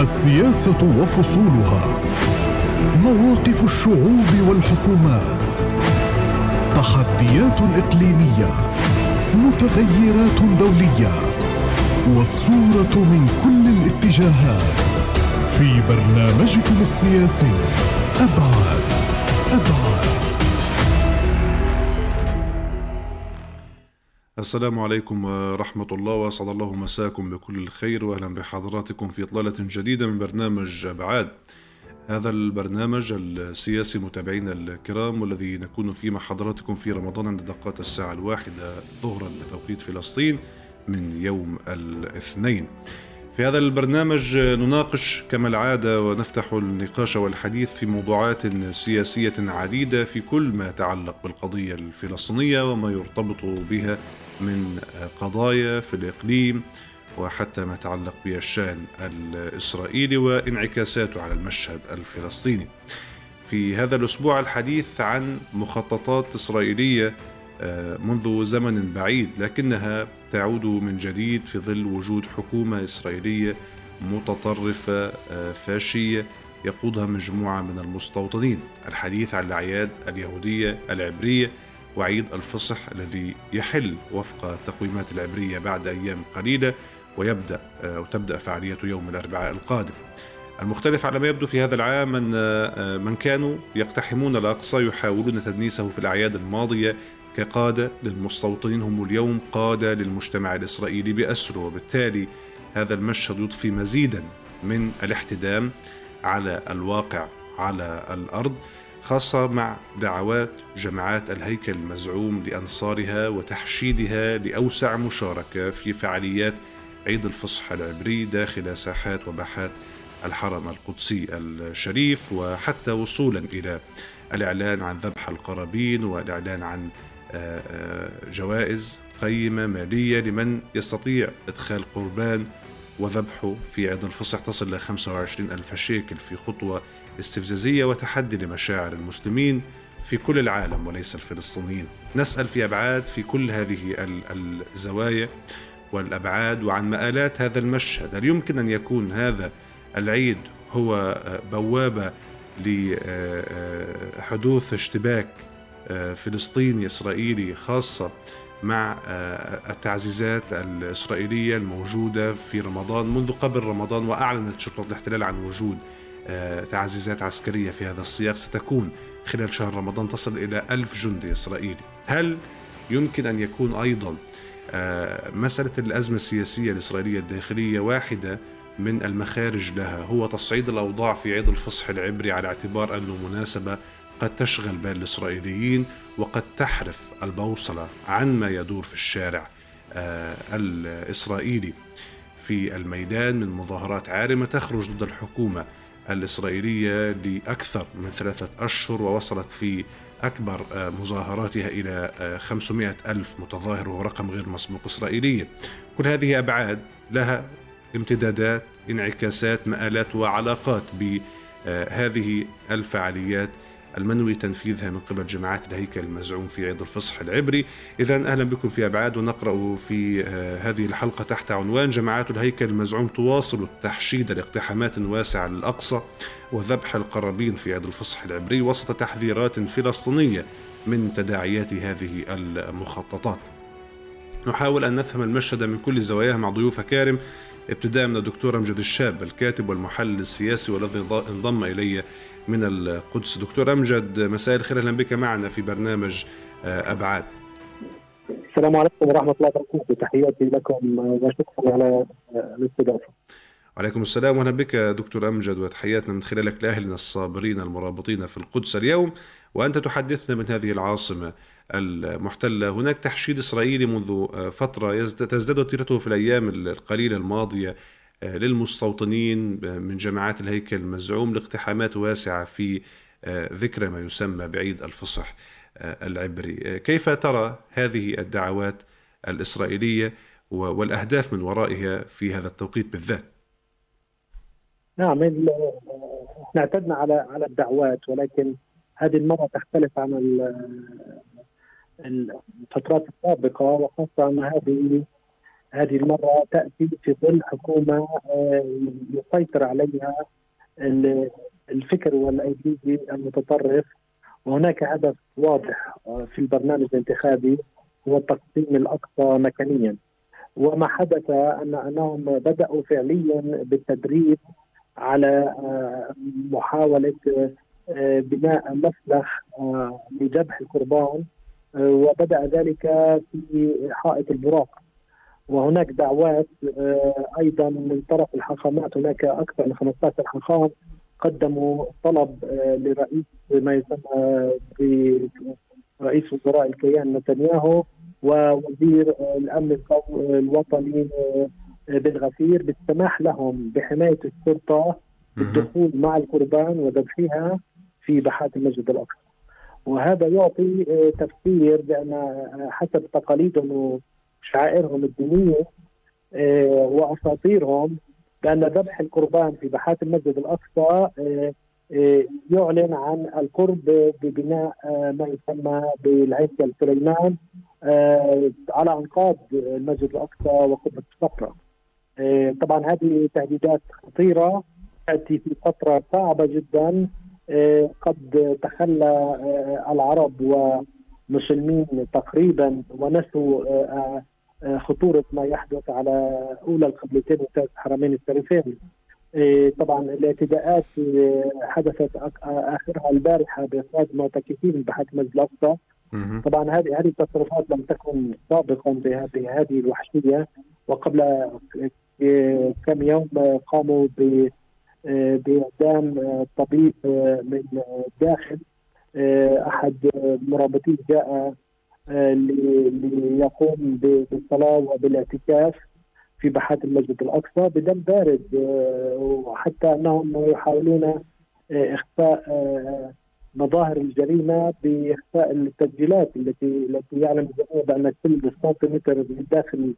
السياسة وفصولها. مواقف الشعوب والحكومات. تحديات إقليمية. متغيرات دولية. والصورة من كل الاتجاهات. في برنامجكم السياسي أبعاد. السلام عليكم ورحمة الله وأسعد الله مساكم بكل الخير وأهلا بحضراتكم في إطلالة جديدة من برنامج أبعاد. هذا البرنامج السياسي متابعينا الكرام والذي نكون فيه مع حضراتكم في رمضان عند دقات الساعة الواحدة ظهرا بتوقيت فلسطين من يوم الاثنين. في هذا البرنامج نناقش كما العادة ونفتح النقاش والحديث في موضوعات سياسية عديدة في كل ما يتعلق بالقضية الفلسطينية وما يرتبط بها من قضايا في الإقليم وحتى ما يتعلق بالشأن الإسرائيلي وانعكاساته على المشهد الفلسطيني. في هذا الأسبوع الحديث عن مخططات إسرائيلية منذ زمن بعيد لكنها تعود من جديد في ظل وجود حكومة إسرائيلية متطرفة فاشية يقودها مجموعة من المستوطنين. الحديث عن الأعياد اليهودية العبرية وعيد الفصح الذي يحل وفق التقويمات العبرية بعد أيام قليلة ويبدأ أو تبدأ فعاليته يوم الأربعاء القادم. المختلف على ما يبدو في هذا العام من من كانوا يقتحمون الأقصى يحاولون تدنيسه في الأعياد الماضية كقادة للمستوطنين. هم اليوم قادة للمجتمع الإسرائيلي بأسره وبالتالي هذا المشهد يضفي مزيدا من الاحتدام على الواقع على الأرض. خاصة مع دعوات جماعات الهيكل المزعوم لأنصارها وتحشيدها لأوسع مشاركة في فعاليات عيد الفصح العبري داخل ساحات وباحات الحرم القدسي الشريف وحتى وصولا إلى الإعلان عن ذبح القرابين والإعلان عن جوائز قيمة مالية لمن يستطيع إدخال قربان وذبحه في عيد الفصح. تصل إلى 25 ألف شيكل في خطوة استفزازية وتحدي لمشاعر المسلمين في كل العالم وليس الفلسطينيين. نسأل في أبعاد في كل هذه الزوايا والأبعاد وعن مآلات هذا المشهد. هل يمكن أن يكون هذا العيد هو بوابة لحدوث اشتباك فلسطيني إسرائيلي خاصة مع التعزيزات الإسرائيلية الموجودة في رمضان منذ قبل رمضان وأعلنت شرطة الاحتلال عن وجود تعزيزات عسكرية في هذا السياق ستكون خلال شهر رمضان تصل إلى ألف جندي إسرائيلي. هل يمكن أن يكون أيضا مسألة الأزمة السياسية الإسرائيلية الداخلية واحدة من المخارج لها هو تصعيد الأوضاع في عيد الفصح العبري على اعتبار أنه مناسبة قد تشغل بال الإسرائيليين وقد تحرف البوصلة عن ما يدور في الشارع الإسرائيلي. في الميدان من مظاهرات عارمة تخرج ضد الحكومة الإسرائيلية لأكثر من ثلاثة أشهر ووصلت في أكبر مظاهراتها إلى 500 ألف متظاهر وهو رقم غير مسبوق إسرائيليا. كل هذه أبعاد لها امتدادات انعكاسات مآلات وعلاقات بهذه الفعاليات. المنوي تنفيذها من قبل جماعات الهيكل المزعوم في عيد الفصح العبري. إذا أهلا بكم في أبعاد ونقرأ في هذه الحلقة تحت عنوان جماعات الهيكل المزعوم تواصل التحشيد لاقتحامات واسعة للأقصى وذبح القرابين في عيد الفصح العبري وسط تحذيرات فلسطينية من تداعيات هذه المخططات. نحاول أن نفهم المشهد من كل زواياه مع ضيوف كارم ابتداء من الدكتور أمجد الشاب الكاتب والمحلل السياسي والذي انضم إلي من القدس. دكتور أمجد مساء الخير أهلا بك معنا في برنامج أبعاد. السلام عليكم ورحمة الله وبركاته. تحياتي لكم وشكرا على الاستضافة. وعليكم السلام واهلا بك دكتور أمجد وتحياتنا من خلالك لأهلنا الصابرين المرابطين في القدس اليوم. وأنت تحدثنا من هذه العاصمة المحتلة. هناك تحشيد إسرائيلي منذ فترة تزداد وتيرته في الأيام القليلة الماضية. للمستوطنين من جماعات الهيكل المزعوم لاقتحامات واسعة في ذكرى ما يسمى بعيد الفصح العبري. كيف ترى هذه الدعوات الإسرائيلية والأهداف من ورائها في هذا التوقيت بالذات؟ نعم إحنا اعتدنا على على الدعوات ولكن هذه المرة تختلف عن الفترات السابقة وخاصة ان هذه هذه المرة تأتي في ظل حكومة يسيطر عليها الفكر والأيديولوجي المتطرف. وهناك هدف واضح في البرنامج الانتخابي هو التقسيم الأقصى مكانيا. وما حدث أن أنهم بدأوا فعليا بالتدريب على آه، محاولة آه، بناء مسلخ آه، لذبح القربان. وبدأ ذلك في حائط البراق. وهناك دعوات أيضا من طرف الحاخامات هناك أكثر من 15 حاخام قدموا طلب لرئيس ما يسمى برئيس وزراء الكيان نتنياهو ووزير الأمن الوطني بن غفير بالسماح لهم بحماية الشرطه بالدخول مع القربان وذبحها في باحات المسجد الأقصى. وهذا يعطي تفسير بان حسب تقاليدهم وشعائرهم الدينية وأساطيرهم بان ذبح القربان في باحات المسجد الأقصى يعلن عن القرب ببناء ما يسمى بالهيكل سليمان آه، على أنقاض المسجد الأقصى وقبة الصخرة. آه، طبعا هذه تهديدات خطيرة تأتي في فترة صعبة جدا آه، قد تخلى العرب ومسلمين تقريبا ونسوا خطورة ما يحدث على أولى القبلتين وثالث الحرمين الشريفين. طبعا الاعتداءات حدثت آخرها البارحة بإخراج معتكفين بحد المسجد الأقصى. طبعا هذه هذه التصرفات لم تكن سابقا بهذه الوحشية. وقبل كم يوم قاموا بإعدام طبيب من الداخل أحد المرابطين جاء ليقوم بالصلاة وبالاعتكاف في باحات المسجد الأقصى بدم بارد وحتى أنهم يحاولون إخفاء مظاهر الجريمة بإخفاء التسجيلات التي التي يعلم الجميع بأن كل سنتيمتر من داخل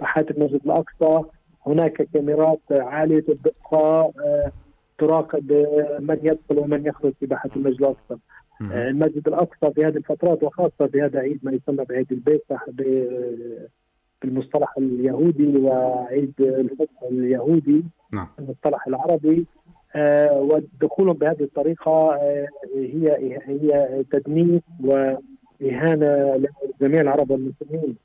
باحات المسجد الأقصى هناك كاميرات عالية الدقة آه، تراقب من يدخل ومن يخرج في باحه المسجد الأقصى. آه، المسجد الأقصى في هذه الفترات وخاصة في هذا عيد ما يسمى بعيد البيسح بالمصطلح اليهودي وعيد الفصح اليهودي نعم. المصطلح العربي آه، ودخولهم بهذه الطريقة آه، هي هي تدنيس وإهانة لجميع العرب والمسلمين.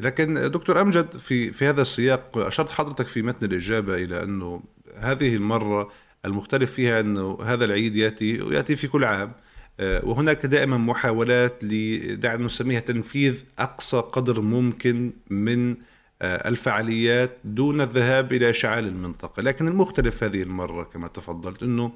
لكن دكتور أمجد في في هذا السياق أشرت حضرتك في متن الإجابة إلى أنه هذه المرة المختلف فيها إنه هذا العيد يأتي ويأتي في كل عام. آه، وهناك دائما محاولات لدعنا نسميها تنفيذ أقصى قدر ممكن من آه، الفعاليات دون الذهاب إلى اشعال المنطقة، لكن المختلف هذه المرة كما تفضلت إنه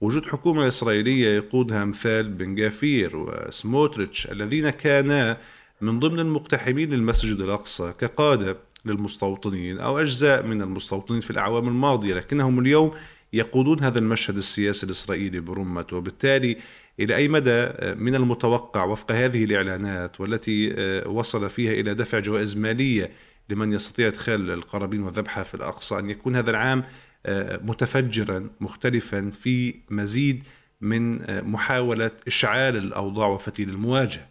وجود حكومة إسرائيلية يقودها أمثال بن جافير وسموتريتش الذين كانا من ضمن المقتحمين للمسجد الأقصى كقادة للمستوطنين أو أجزاء من المستوطنين في الأعوام الماضية، لكنهم اليوم يقودون هذا المشهد السياسي الإسرائيلي برمته، وبالتالي إلى أي مدى آه، من المتوقع وفق هذه الإعلانات والتي آه، وصل فيها إلى دفع جوائز مالية لمن يستطيع إدخال القرابين وذبحها في الأقصى أن يكون هذا العام آه، متفجرا مختلفا في مزيد من محاولة إشعال الأوضاع وفتيل المواجهة.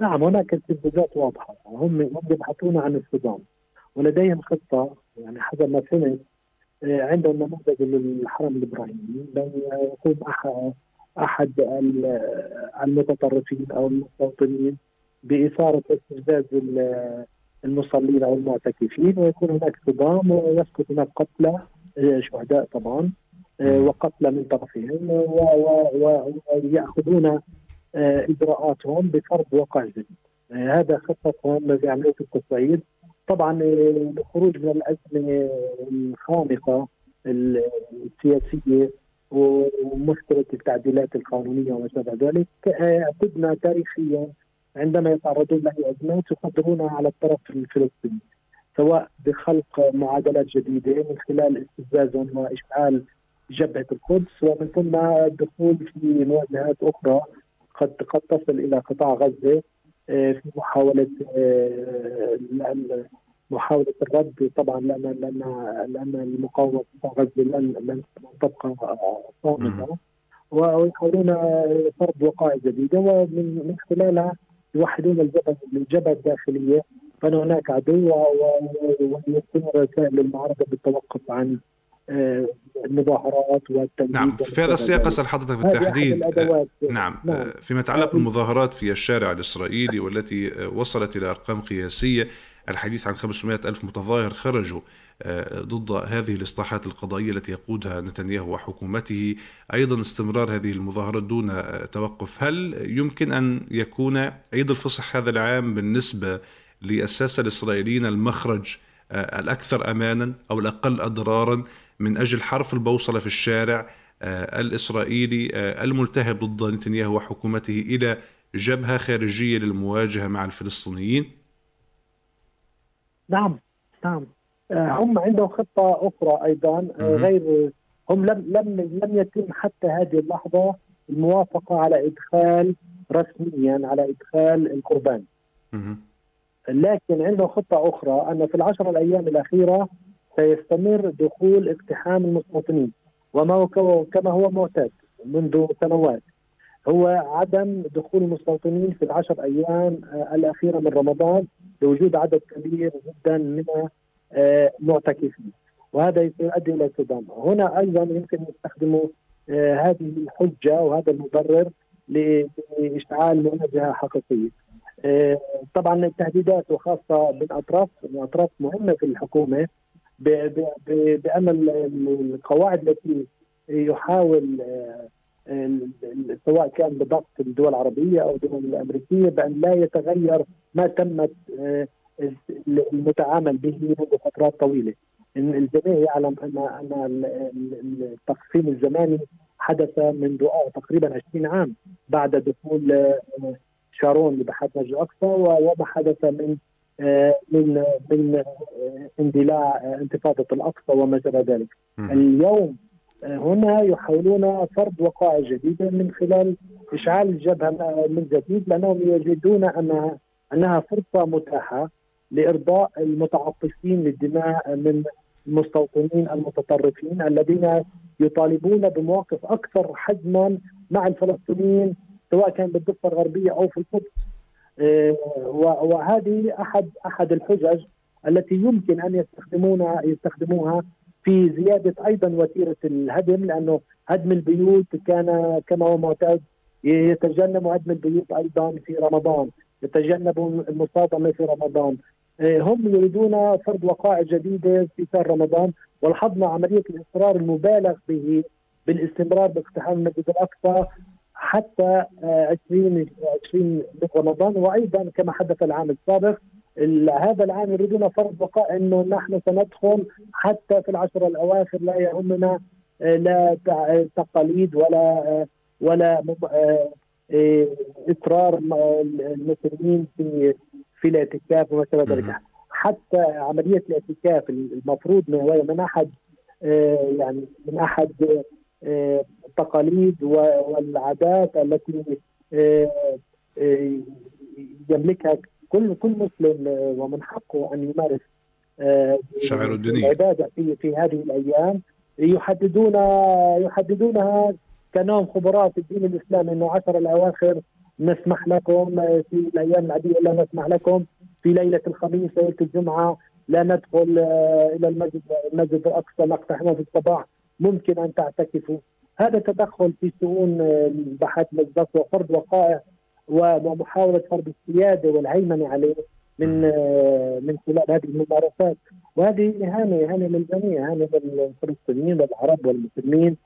نعم هناك استنتاجات واضحة. هم هم يبحثون عن الصدام ولديهم خطة يعني حسب ما آه، عندهم نموذج للحرم الإبراهيمي. بأن يقوم أحد المتطرفين أو المستوطنين بإثارة استفزاز المصلين أو المعتكفين ويكون هناك صدام ويسقط هناك قتلى آه، شهداء طبعا آه، وقتلى من طرفهم ويأخذون آه، إجراءاتهم بفرض وقع جديد. هذا خطتهم في عمليه التصعيد طبعا الخروج من الأزمة الخانقة السياسية ومشكلة التعديلات القانونية وما شابه ذلك. اعتدنا تاريخيا عندما يتعرضون له ازمات يقدرونها على الطرف الفلسطيني سواء بخلق معادلات جديدة من خلال استفزاز وإشعال جبهة القدس ومن ثم الدخول في مواجهات أخرى قد قد تصل إلى قطاع غزة. آه، في محاولة آه، محاولة الرد. طبعا لأن لأن لأن المقاومة في غزة لن لن تبقى صامتة. ويحاولون فرض وقائع جديدة. ومن من خلالها يوحدون الجبهة الجبهة الداخلية. فان هناك عدو ويمكن رسائل المعارضه بالتوقف عن المظاهرات والتنفيذ نعم في هذا السياق اسال حضرتك بالتحديد نعم, نعم. فيما يتعلق بالمظاهرات في الشارع الإسرائيلي والتي وصلت إلى أرقام قياسية الحديث عن 500 ألف متظاهر خرجوا آه، ضد هذه الإصلاحات القضائية التي يقودها نتنياهو وحكومته. أيضا استمرار هذه المظاهرات دون آه، توقف. هل يمكن أن يكون عيد الفصح هذا العام بالنسبة للساسة الإسرائيليين المخرج آه، الأكثر أمانا أو الأقل أضرارا؟ من أجل حرف البوصلة في الشارع الإسرائيلي الملتهب ضد نتنياهو وحكومته إلى جبهة خارجية للمواجهة مع الفلسطينيين. نعم نعم. آه، هم عندهم خطة أخرى أيضا. آه، غير هم لم لم لم يتم حتى هذه اللحظة الموافقة على إدخال رسميا على إدخال القربان. لكن عندهم خطة أخرى أن في العشر الأيام الأخيرة سيستمر دخول اقتحام المستوطنين وما كما هو معتاد منذ سنوات. هو عدم دخول المستوطنين في العشر أيام آه، الأخيرة من رمضان لوجود عدد كبير جدا من المعتكفين. وهذا يؤدي إلى صدام هنا أيضا يمكن يستخدموا آه، هذه الحجة وهذا المبرر لاشعال مواجهه حقيقية. آه، طبعا التهديدات وخاصة من أطراف من أطراف مهمة في الحكومة بأن القواعد التي يحاول آه، سواء كان بضغط الدول العربية أو الدول الأمريكية بأن لا يتغير ما تمت المتعامل به منذ فترات طويلة. الجميع يعلم أن أن التقسيم الزماني حدث منذ تقريبا 20 عام بعد دخول آه، شارون لبحث نجد الاقصى وما حدث من آه، من من آه، اندلاع انتفاضة الأقصى وما شابه ذلك. اليوم هنا يحاولون فرض وقائع جديدة من خلال إشعال الجبهة من جديد لأنهم يجدون انها أنها فرصة متاحة لإرضاء المتعطشين للدماء من المستوطنين المتطرفين الذين يطالبون بمواقف أكثر حجما مع الفلسطينيين سواء كان بالضفة الغربية أو في القدس آه، وهذه أحد أحد الحجج التي يمكن أن يستخدمونها يستخدموها في زيادة أيضا وتيرة الهدم لأنه هدم البيوت كان كما هو معتاد يتجنبوا هدم البيوت أيضا في رمضان يتجنبوا المصادمة في رمضان. هم يريدون فرض وقائع جديدة في شهر رمضان ولاحظنا عملية الإصرار المبالغ به بالاستمرار باقتحام المسجد الأقصى حتى 20 آه، 20 من رمضان. وأيضا كما حدث العام السابق هذا العام يريدون فرض بقاء إنه نحن سندخل حتى في العشر الأواخر لا يهمنا آه، لا تقاليد ولا ولا إصرار المسلمين في في الاعتكاف وما شابه ذلك. حتى عملية الاعتكاف المفروض من من أحد آه، يعني من أحد آه، التقاليد والعادات التي آه، يملكها كل كل مسلم ومن حقه أن يمارس شعائر الدينيه العبادة في في هذه الأيام يحددون يحددونها كانهم خبراء في الدين الإسلامي إنه عشر الأواخر نسمح لكم في الأيام العادية لا نسمح لكم في ليلة الخميس ليلة الجمعة لا ندخل آه، إلى المسجد المسجد الأقصى نقتحمه في الصباح. ممكن أن تعتكفوا. هذا تدخل في شؤون بحث مجلس وفرض وقائع ومحاولة فرض السيادة والهيمنة عليه من آه، من خلال هذه الممارسات. وهذه إهانة إهانة للجميع إهانة للفلسطينيين والعرب والمسلمين.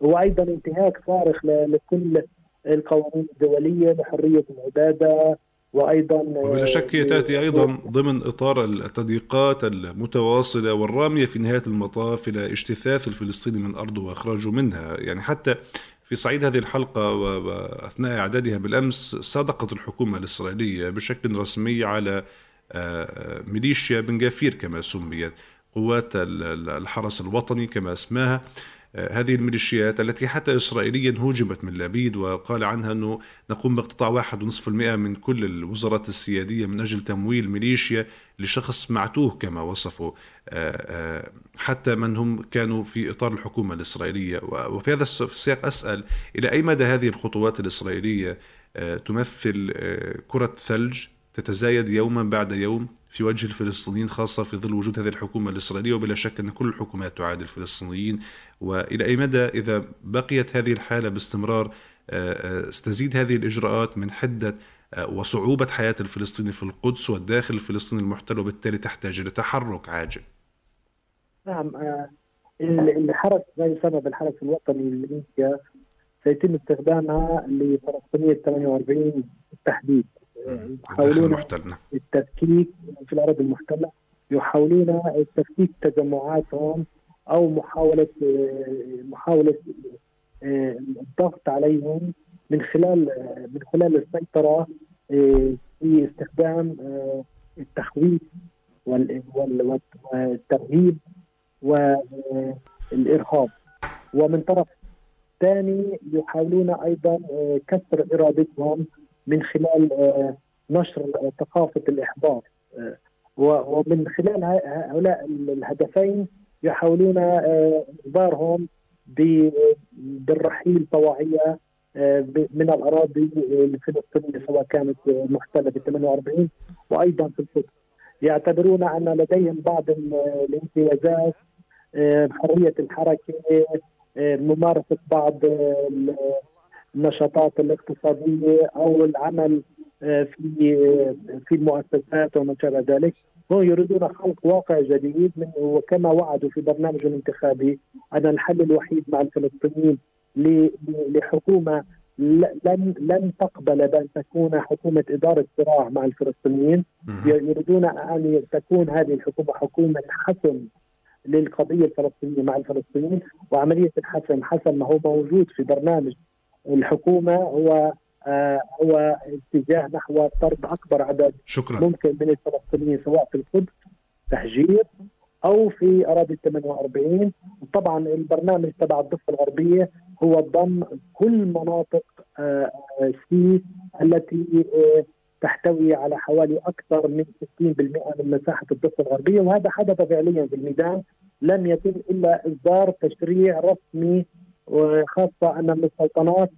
وأيضا انتهاك صارخ لكل القوانين الدولية لحريه العبادة وأيضا وبلا شك هي تأتي أيضا ضمن إطار التضييقات المتواصلة والرامية في نهاية المطاف إلى اجتثاث الفلسطيني من أرضه وإخراجه منها، يعني حتى في صعيد هذه الحلقة واثناء إعدادها بالأمس صادقت الحكومة الإسرائيلية بشكل رسمي على آه، ميليشيا بن جافير كما سميت قوات الحرس الوطني كما أسماها. آه، هذه الميليشيات التي حتى إسرائيليا هوجمت من لبيد وقال عنها أنه نقوم باقتطاع واحد ونصف المئة من كل الوزارات السيادية من أجل تمويل ميليشيا لشخص معتوه كما وصفوا آه، آه، حتى من هم كانوا في إطار الحكومة الإسرائيلية. وفي هذا السياق أسأل إلى أي مدى هذه الخطوات الإسرائيلية تمثل كرة ثلج تتزايد يوما بعد يوم في وجه الفلسطينيين خاصة في ظل وجود هذه الحكومة الإسرائيلية؟ وبلا شك أن كل الحكومات تعادي الفلسطينيين. وإلى أي مدى إذا بقيت هذه الحالة باستمرار ستزيد هذه الإجراءات من حدة وصعوبة حياة الفلسطيني في القدس والداخل الفلسطيني المحتل وبالتالي تحتاج إلى تحرك عاجل نعم آه، الحرس ما يسمى بالحرس الوطني للإنشاء سيتم استخدامها لفلسطينية 48 بالتحديد يحاولون نعم. التفكيك في الأراضي المحتلة يحاولون تفكيك تجمعاتهم أو محاولة محاولة آه، الضغط عليهم من خلال من خلال السيطرة آه، في استخدام آه، التخويف والترهيب والإرهاب. ومن طرف ثاني يحاولون أيضا كسر إرادتهم من خلال نشر ثقافة الإحباط. ومن خلال هؤلاء الهدفين يحاولون إجبارهم بالرحيل طواعية من الأراضي الفلسطينية سواء كانت محتلة ب 48 وأيضا في القدس يعتبرون أن لديهم بعض الامتيازات حرية الحركة ممارسة بعض النشاطات الاقتصادية أو العمل آه، في آه، في المؤسسات وما شابه ذلك. هم يريدون خلق واقع جديد من وكما وعدوا في برنامج الانتخابي. ان الحل الوحيد مع الفلسطينيين لحكومة لن لن تقبل بأن تكون حكومة إدارة صراع مع الفلسطينيين. يريدون أن تكون هذه الحكومة حكومة حسم للقضية الفلسطينية مع الفلسطينيين. وعملية الحسم حسب ما هو موجود في برنامج الحكومة هو هو اتجاه نحو طرد أكبر عدد شكرا. ممكن من الفلسطينيين سواء في القدس تهجير أو في أراضي 48 طبعا البرنامج تبع الضفة الغربية هو ضم كل مناطق آه سي التي آه تحتوي على حوالي أكثر من 60% من مساحة الضفة الغربية. وهذا حدث فعليا في الميدان. لم يتم إلا إصدار تشريع رسمي وخاصة أن السلطنات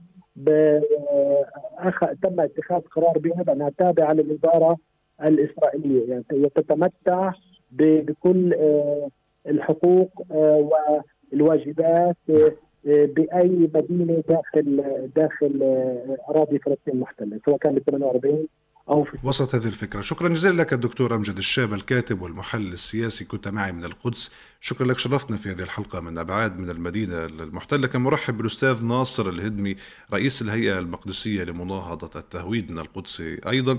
أخ... تم اتخاذ قرار بها بانها تابعة للإدارة الإسرائيلية. يعني تتمتع بكل آه، الحقوق آه، والواجبات آه، بأي مدينة داخل داخل أراضي فلسطين المحتلة سواء كانت 48 أو في وسط هذه الفكرة. شكرا جزيلا لك الدكتور أمجد الشاب الكاتب والمحلل السياسي كنت معي من القدس. شكرا لك شرفتنا في هذه الحلقة من أبعاد من المدينة المحتلة. كان مرحب بالأستاذ ناصر الهدمي رئيس الهيئة المقدسية لمناهضة التهويد من القدس أيضا.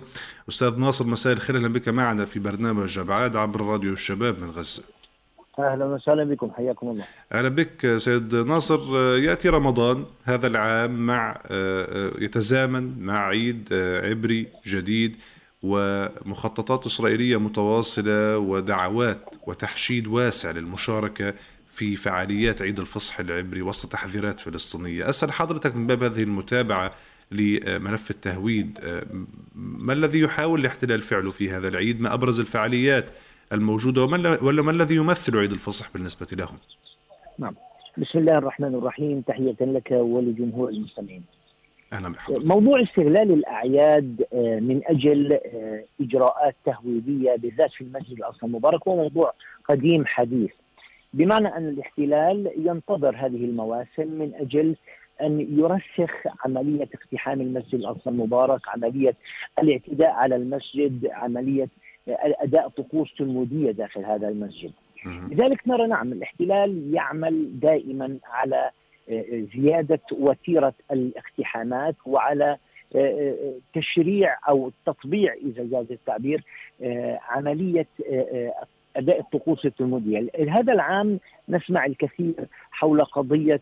أستاذ ناصر مساء الخير. أهلا بك معنا في برنامج أبعاد عبر راديو الشباب من غزة. أهلا وسهلا بكم حياكم الله. أهلا بك سيد ناصر. يأتي رمضان هذا العام مع يتزامن مع عيد عبري جديد ومخططات إسرائيلية متواصلة ودعوات وتحشيد واسع للمشاركة في فعاليات عيد الفصح العبري وسط تحذيرات فلسطينية. أسأل حضرتك من باب هذه المتابعة لملف التهويد ما الذي يحاول الاحتلال فعله في هذا العيد؟ ما أبرز الفعاليات الموجودة وما ولا ما الذي يمثل عيد الفصح بالنسبة لهم؟ نعم. بسم الله الرحمن الرحيم. تحية لك ولجمهور المستمعين. أهلا بحضرتك موضوع استغلال الأعياد آه، من أجل آه، إجراءات تهويدية بالذات في المسجد الأقصى المبارك هو موضوع قديم حديث. بمعنى أن الاحتلال ينتظر هذه المواسم من أجل أن يرسخ عملية اقتحام المسجد الأقصى المبارك عملية الاعتداء على المسجد عملية أداء طقوس تلموديه داخل هذا المسجد. لذلك نرى نعم الاحتلال يعمل دائما على آه، زيادة وتيرة الاقتحامات وعلى آه، آه، تشريع أو تطبيع إذا جاز التعبير عملية أداء الطقوس التلموديه، هذا العام نسمع الكثير حول قضية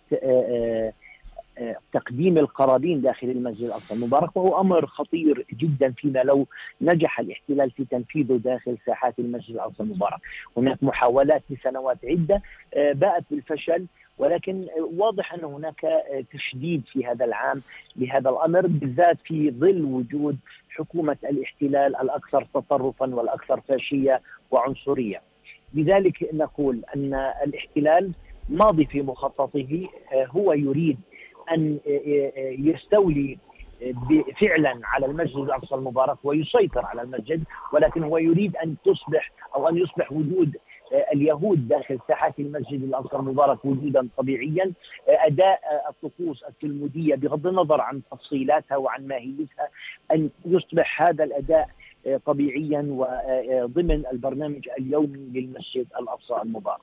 تقديم القرابين داخل المسجد الأقصى المبارك وهو أمر خطير جدا فيما لو نجح الاحتلال في تنفيذه داخل ساحات المسجد الأقصى المبارك، هناك محاولات لسنوات عدة آه، باءت بالفشل ولكن واضح أن هناك تشديد في هذا العام لهذا الأمر بالذات في ظل وجود حكومة الاحتلال الأكثر تطرفا والأكثر فاشية وعنصرية. لذلك نقول أن الاحتلال ماضي في مخططه آه، هو يريد أن يستولي فعلا على المسجد الأقصى المبارك ويسيطر على المسجد ولكن هو يريد أن تصبح أو أن يصبح وجود اليهود داخل ساحات المسجد الأقصى المبارك وجودا طبيعيا أداء الطقوس التلمودية بغض النظر عن تفصيلاتها وعن ماهيتها أن يصبح هذا الأداء طبيعيا وضمن البرنامج اليومي للمسجد الأقصى المبارك.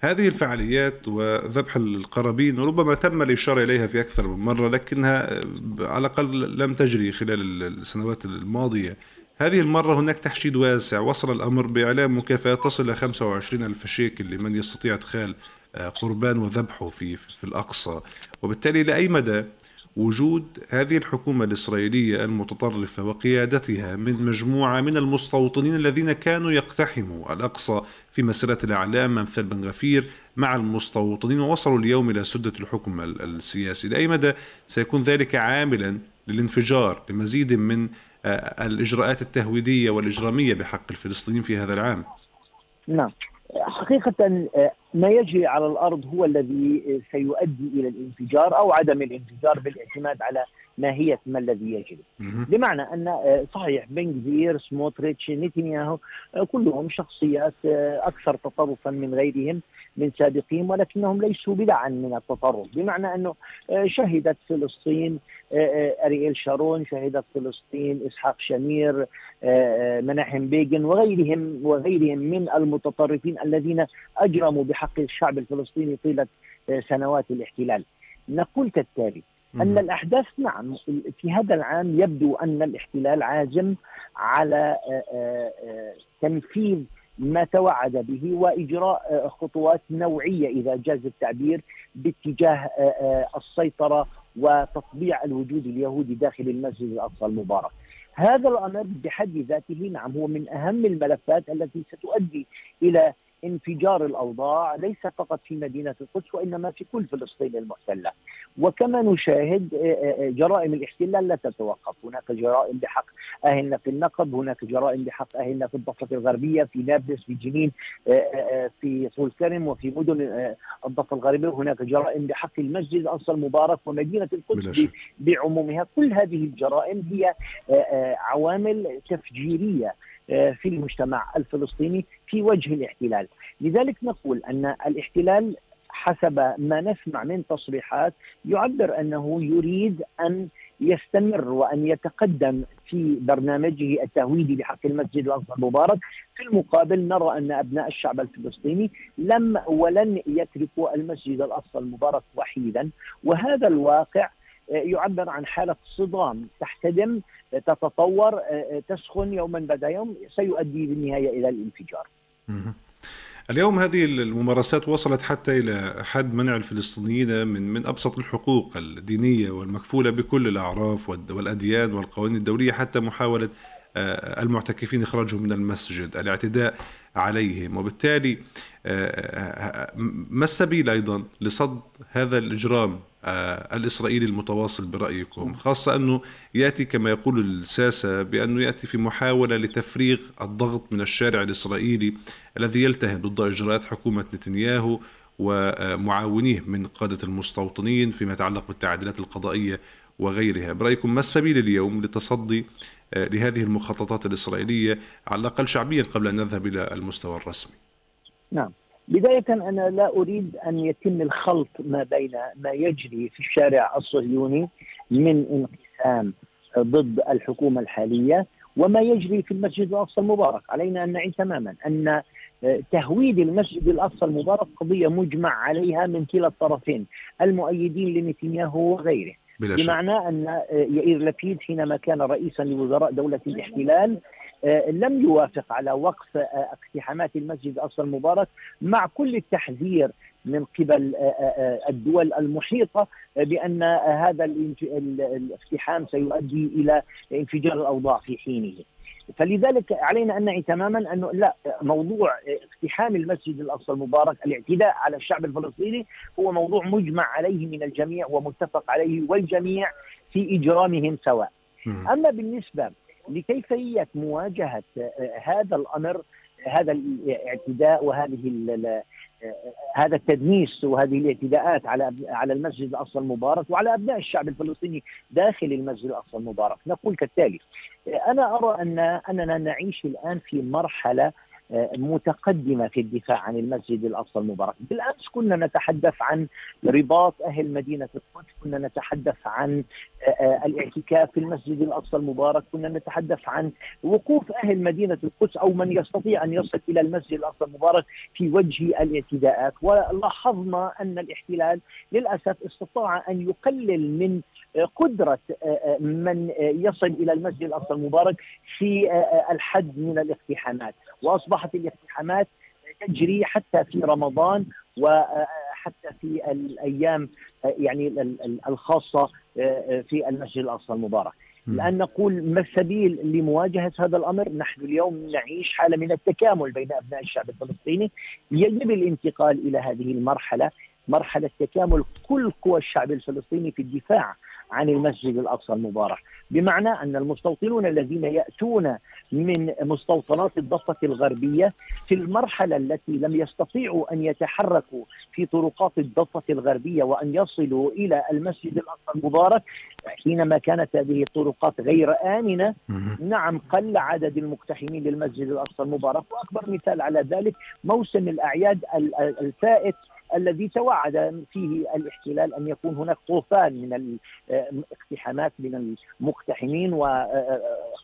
هذه الفعاليات وذبح القرابين ربما تم الإشارة إليها في أكثر من مرة لكنها على الأقل لم تجري خلال السنوات الماضية. هذه المرة هناك تحشيد واسع وصل الأمر بإعلام مكافآت تصل إلى 25 ألف شيكل لمن يستطيع إدخال قربان وذبحه في, في الأقصى. وبالتالي لأي مدى وجود هذه الحكومة الإسرائيلية المتطرفة وقيادتها من مجموعة من المستوطنين الذين كانوا يقتحموا الأقصى في مسيرة الأعلام مثل بن غفير مع المستوطنين ووصلوا اليوم إلى سدة الحكم السياسي. لأي مدى سيكون ذلك عاملا للانفجار لمزيد من الإجراءات التهويدية والإجرامية بحق الفلسطينيين في هذا العام؟ نعم. حقيقة ما يجري على الأرض هو الذي سيؤدي إلى الانفجار أو عدم الانفجار بالاعتماد على ماهية ما الذي يجري. بمعنى أن صحيح بن كفير سموتريتش نتنياهو كلهم شخصيات أكثر تطرفا من غيرهم من سابقين ولكنهم ليسوا بدعا من التطرف. بمعنى أنه شهدت فلسطين أرييل شارون شهدت فلسطين إسحاق شمير مناحم بيجن وغيرهم وغيرهم من المتطرفين الذين أجرموا بحق الشعب الفلسطيني طيلة سنوات الاحتلال. نقول كالتالي أن الأحداث نعم في هذا العام يبدو أن الاحتلال عازم على تنفيذ ما توعد به وإجراء خطوات نوعية إذا جاز التعبير باتجاه السيطرة وتطبيع الوجود اليهودي داخل المسجد الأقصى المبارك. هذا الأمر بحد ذاته نعم هو من أهم الملفات التي ستؤدي إلى انفجار الأوضاع ليس فقط في مدينة القدس وإنما في كل فلسطين المحتلة. وكما نشاهد جرائم الاحتلال لا تتوقف. هناك جرائم بحق اهلنا في النقب هناك جرائم بحق اهلنا في الضفة الغربية في نابلس في جنين في طول كرم وفي مدن الضفة الغربية. هناك جرائم بحق المسجد الأقصى المبارك ومدينة القدس بعمومها. كل هذه الجرائم هي عوامل تفجيرية. في المجتمع الفلسطيني في وجه الاحتلال. لذلك نقول أن الاحتلال حسب ما نسمع من تصريحات يعبر أنه يريد أن يستمر وأن يتقدم في برنامجه التهويدي بحق المسجد الأقصى المبارك. في المقابل نرى أن أبناء الشعب الفلسطيني لم ولن يتركوا المسجد الأقصى المبارك وحيدا وهذا الواقع يعبر عن حالة صدام تحتدم تتطور تسخن يوما بعد يوم سيؤدي بالنهاية إلى الانفجار. اليوم هذه الممارسات وصلت حتى إلى حد منع الفلسطينيين من من أبسط الحقوق الدينية والمكفولة بكل الأعراف والأديان والقوانين الدولية حتى محاولة المعتكفين إخراجهم من المسجد، الاعتداء عليهم، وبالتالي ما السبيل أيضا لصد هذا الإجرام الإسرائيلي المتواصل برأيكم؟ خاصة أنه يأتي كما يقول الساسة بأنه يأتي في محاولة لتفريغ الضغط من الشارع الإسرائيلي الذي يلتهب ضد إجراءات حكومة نتنياهو ومعاونيه من قادة المستوطنين فيما يتعلق بالتعديلات القضائية وغيرها. برأيكم ما السبيل اليوم لتصدي لهذه المخططات الإسرائيلية على الأقل شعبيا قبل أن نذهب إلى المستوى الرسمي؟ نعم. بداية أنا لا أريد أن يتم الخلط ما بين ما يجري في الشارع الصهيوني من انقسام ضد الحكومة الحالية وما يجري في المسجد الأقصى المبارك. علينا أن نعي تماما أن تهويد المسجد الأقصى المبارك قضية مجمع عليها من كلا الطرفين المؤيدين لنتنياهو وغيره. بمعنى أن يائير لبيد حينما كان رئيسا لوزراء دولة الاحتلال لم يوافق على وقف اقتحامات المسجد الأقصى المبارك مع كل التحذير من قبل الدول المحيطة بأن هذا الاقتحام سيؤدي إلى انفجار الأوضاع في حينه. فلذلك علينا أن نعي تماما أنه لا موضوع اقتحام المسجد الأقصى المبارك الاعتداء على الشعب الفلسطيني هو موضوع مجمع عليه من الجميع ومتفق عليه والجميع في إجرامهم سواء. أما بالنسبة لكيفية مواجهة هذا الأمر هذا الاعتداء وهذه هذا التدنيس وهذه الاعتداءات على على المسجد الأقصى المبارك وعلى أبناء الشعب الفلسطيني داخل المسجد الأقصى المبارك، نقول كالتالي: أنا أرى أن أننا نعيش الآن في مرحلة متقدمة في الدفاع عن المسجد الأقصى المبارك، بالأمس كنا نتحدث عن رباط أهل مدينة القدس، كنا نتحدث عن آه، آه، الاعتكاف في المسجد الأقصى المبارك، كنا نتحدث عن وقوف أهل مدينة القدس أو من يستطيع أن يصل إلى المسجد الأقصى المبارك في وجه الإعتداءات، ولاحظنا أن الاحتلال للأسف استطاع أن يقلل من قدرة من يصل إلى المسجد الأقصى المبارك في الحد من الاقتحامات. وأصبحت الاقتحامات تجري حتى في رمضان وحتى في الأيام يعني الخاصة في المسجد الأقصى المبارك. الآن نقول ما السبيل لمواجهة هذا الأمر نحن اليوم نعيش حالة من التكامل بين أبناء الشعب الفلسطيني. يجب الانتقال إلى هذه المرحلة مرحلة تكامل كل قوى الشعب الفلسطيني في الدفاع عن المسجد الأقصى المبارك، بمعنى أن المستوطنون الذين يأتون من مستوطنات الضفة الغربية في المرحلة التي لم يستطيعوا أن يتحركوا في طرقات الضفة الغربية وأن يصلوا إلى المسجد الأقصى المبارك حينما كانت هذه الطرقات غير آمنة نعم قل عدد المقتحمين للمسجد الأقصى المبارك. وأكبر مثال على ذلك موسم الأعياد الفائت الذي توعد فيه الاحتلال أن يكون هناك طوفان من الاقتحامات من المقتحمين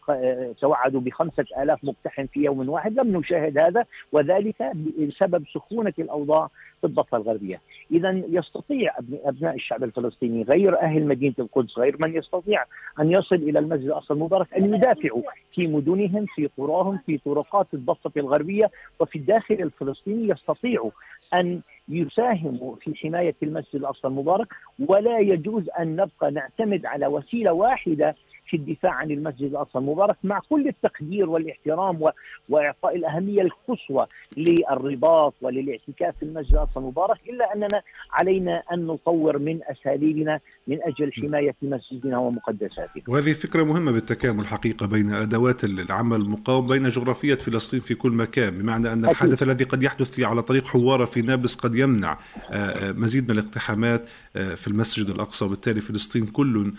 وتوعدوا بخمسة آلاف مقتحم في يوم واحد. لم نشاهد هذا وذلك بسبب سخونة الأوضاع في الضفة الغربية. إذا يستطيع أبناء الشعب الفلسطيني غير أهل مدينة القدس غير من يستطيع أن يصل إلى المسجد الأقصى المبارك أن يدافعوا في مدنهم في قراهم في طرقات الضفة الغربية. وفي الداخل الفلسطيني يستطيعوا أن يساهموا في حماية المسجد الأقصى المبارك ولا يجوز أن نبقى نعتمد على وسيلة واحدة في الدفاع عن المسجد الأقصى المبارك مع كل التقدير والاحترام و... وإعطاء الأهمية القصوى للرباط وللاعتكاف في المسجد الأقصى المبارك إلا أننا علينا أن نطور من أساليبنا من أجل حماية مسجدنا ومقدساتنا. وهذه فكرة مهمة بالتكامل حقيقة بين أدوات العمل المقاوم بين جغرافيه فلسطين في كل مكان بمعنى أن الحدث أكيد. الذي قد يحدث في على طريق حواره في نابلس قد يمنع آه، آه، مزيد من الاقتحامات في المسجد الأقصى وبالتالي فلسطين كل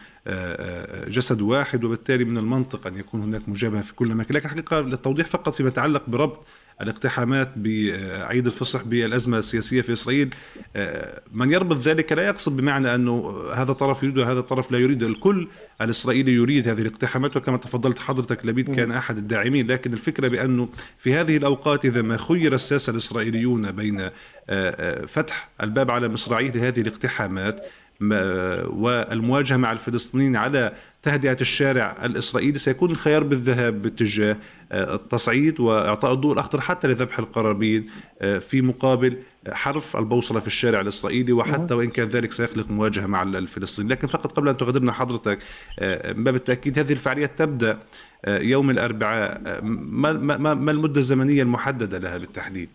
جسد واحد وبالتالي من المنطق أن يكون هناك مجابهه في كل مكان. لكن حقيقة للتوضيح فقط فيما يتعلق بربط الاقتحامات بعيد الفصح بالأزمة السياسية في إسرائيل. آه، من يربط ذلك لا يقصد بمعنى أنه هذا طرف يريد وهذا الطرف لا يريد. الكل الإسرائيلي يريد هذه الاقتحامات وكما تفضلت حضرتك لبيد كان أحد الداعمين. لكن الفكرة بأنه في هذه الأوقات إذا ما خير الساسة الإسرائيليون بين آه، آه، فتح الباب على مصراعيه لهذه الاقتحامات والمواجهة مع الفلسطينيين على تهدئة الشارع الإسرائيلي سيكون الخيار بالذهاب باتجاه آه، التصعيد وإعطاء الضوء الأخضر حتى لذبح القرابين آه، في مقابل حرف البوصلة في الشارع الإسرائيلي وحتى وإن كان ذلك سيخلق مواجهة مع الفلسطينيين لكن فقط قبل أن تغادرنا حضرتك آه، التأكيد هذه الفعاليات تبدأ يوم الأربعاء ما المدة الزمنية المحددة لها بالتحديد؟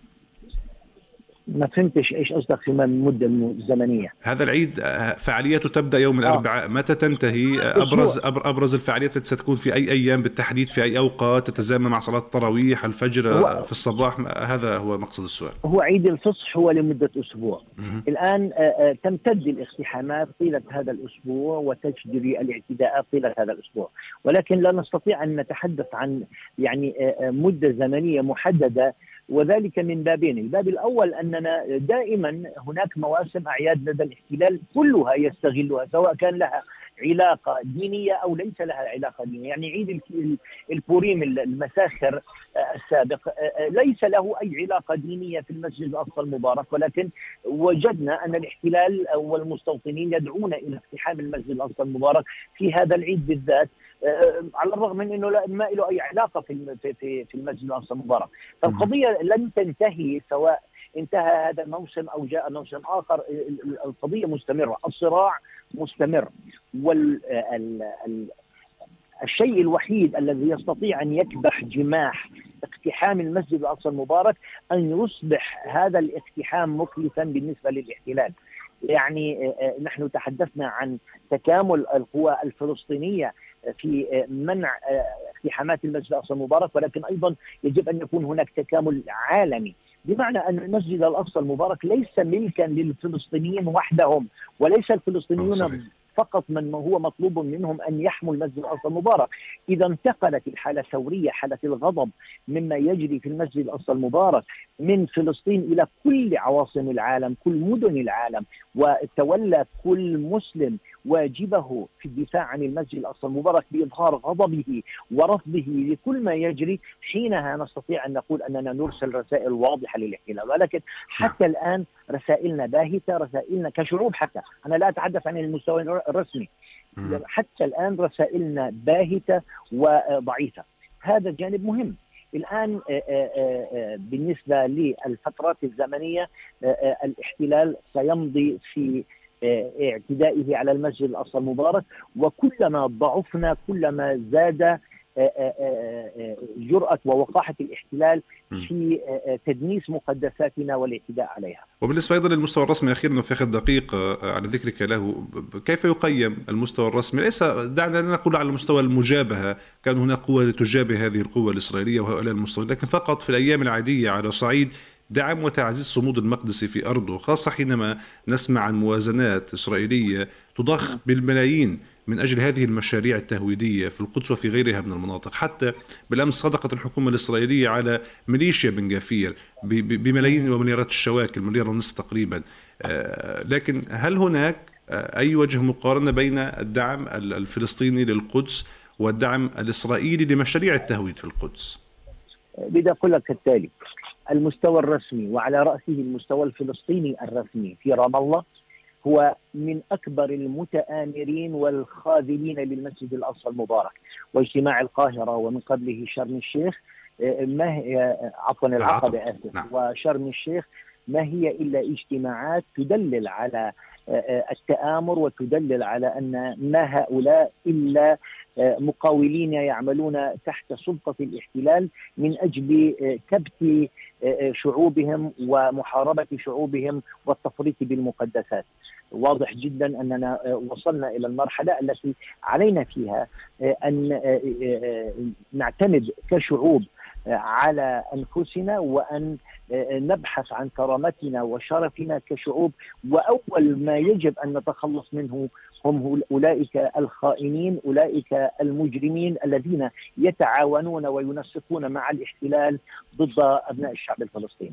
ما فهمتش إيش قصدك في المده الزمنيه هذا العيد آه، فعاليته تبدأ يوم آه. الأربعاء. متى تنتهي؟ آه، أبرز أبرز الفعاليات التي ستكون في أي أيام بالتحديد في أي أوقات تتزامن مع صلاة التراويح الفجر هو في الصباح. هذا هو مقصد السؤال. هو عيد الفصح هو لمدة أسبوع. م- الآن تمتد الاقتحامات طيلة هذا الأسبوع وتجري الاعتداءات طيلة هذا الأسبوع. ولكن لا نستطيع أن نتحدث عن يعني مدة زمنية محددة وذلك من بابين. الباب الأول أننا دائما هناك مواسم أعياد لدى الاحتلال كلها يستغلها سواء كان لها علاقة دينية أو ليس لها علاقة دينية. يعني عيد البوريم المساخر السابق ليس له أي علاقة دينية في المسجد الأقصى المبارك ولكن وجدنا أن الاحتلال والمستوطنين يدعون إلى اقتحام المسجد الأقصى المبارك في هذا العيد بالذات. آه، على الرغم من إنه ما له أي علاقة في في في المسجد الاقصى المبارك، فالقضية لن تنتهي سواء انتهى هذا الموسم أو جاء موسم آخر. القضية مستمرة، الصراع مستمر. وال الشيء الوحيد الذي يستطيع أن يكبح جماح اقتحام المسجد الأقصى المبارك أن يصبح هذا الاقتحام مكلفا بالنسبة للاحتلال. يعني نحن تحدثنا عن تكامل القوى الفلسطينية. في منع اقتحامات المسجد الأقصى المبارك ولكن أيضا يجب أن يكون هناك تكامل عالمي. بمعنى أن المسجد الأقصى المبارك ليس ملكا للفلسطينيين وحدهم وليس الفلسطينيون فقط من هو مطلوب منهم أن يحموا المسجد الأقصى المبارك، إذا انتقلت الحالة الثورية حالة الغضب مما يجري في المسجد الأقصى المبارك من فلسطين إلى كل عواصم العالم، كل مدن العالم، وتولى كل مسلم واجبه في الدفاع عن المسجد الأقصى المبارك بإظهار غضبه ورفضه لكل ما يجري حينها نستطيع أن نقول أننا نرسل رسائل واضحة للاحتلال. ولكن حتى نعم. الآن رسائلنا باهتة رسائلنا كشعوب حتى. أنا لا أتحدث عن المستوى الرسمي. حتى الآن رسائلنا باهتة وضعيفة. هذا جانب مهم. الآن آه، آه، آه، بالنسبة للفترات الزمنية الاحتلال سيمضي في اعتدائه على المسجد الأقصى المبارك وكلما ضعفنا كلما زاد جرأة ووقاحة الاحتلال في تدنيس مقدساتنا والاعتداء عليها. وبالنسبة أيضا للمستوى الرسمي أخيرا في آخر دقيقة على ذكرك له كيف يقيم المستوى الرسمي؟ ليس دعنا نقول على مستوى المجابهة كان هناك قوة تجابه هذه القوة الإسرائيلية وهؤلاء المستوى لكن فقط في الأيام العادية على صعيد دعم وتعزيز صمود المقدسي في أرضه خاصة حينما نسمع عن موازنات إسرائيلية تضخ بالملايين من أجل هذه المشاريع التهويدية في القدس وفي غيرها من المناطق. حتى بالأمس صدقت الحكومة الإسرائيلية على ميليشيا بن جافير بملايين ومليارات الشواكل مليار ونصف تقريبا. آه، لكن هل هناك آه، أي وجه مقارنة بين الدعم الفلسطيني للقدس والدعم الإسرائيلي لمشاريع التهويد في القدس؟ بدي أقول لك التالي. المستوى الرسمي وعلى رأسه المستوى الفلسطيني الرسمي في رام الله هو من أكبر المتآمرين والخاذلين للمسجد الأقصى المبارك واجتماع القاهرة ومن قبله شرم الشيخ ما هي عفوا العقبة آسف نعم. وشرم الشيخ ما هي إلا اجتماعات تدلل على التآمر وتدلل على أن ما هؤلاء إلا مقاولين يعملون تحت سلطة الاحتلال من أجل كبت شعوبهم ومحاربة شعوبهم والتفريط بالمقدسات. واضح جدا أننا وصلنا إلى المرحلة التي علينا فيها أن نعتمد كشعوب على أنفسنا وأن نبحث عن كرامتنا وشرفنا كشعوب. وأول ما يجب أن نتخلص منه هم أولئك الخائنين أولئك المجرمين الذين يتعاونون وينسقون مع الاحتلال ضد أبناء الشعب الفلسطيني.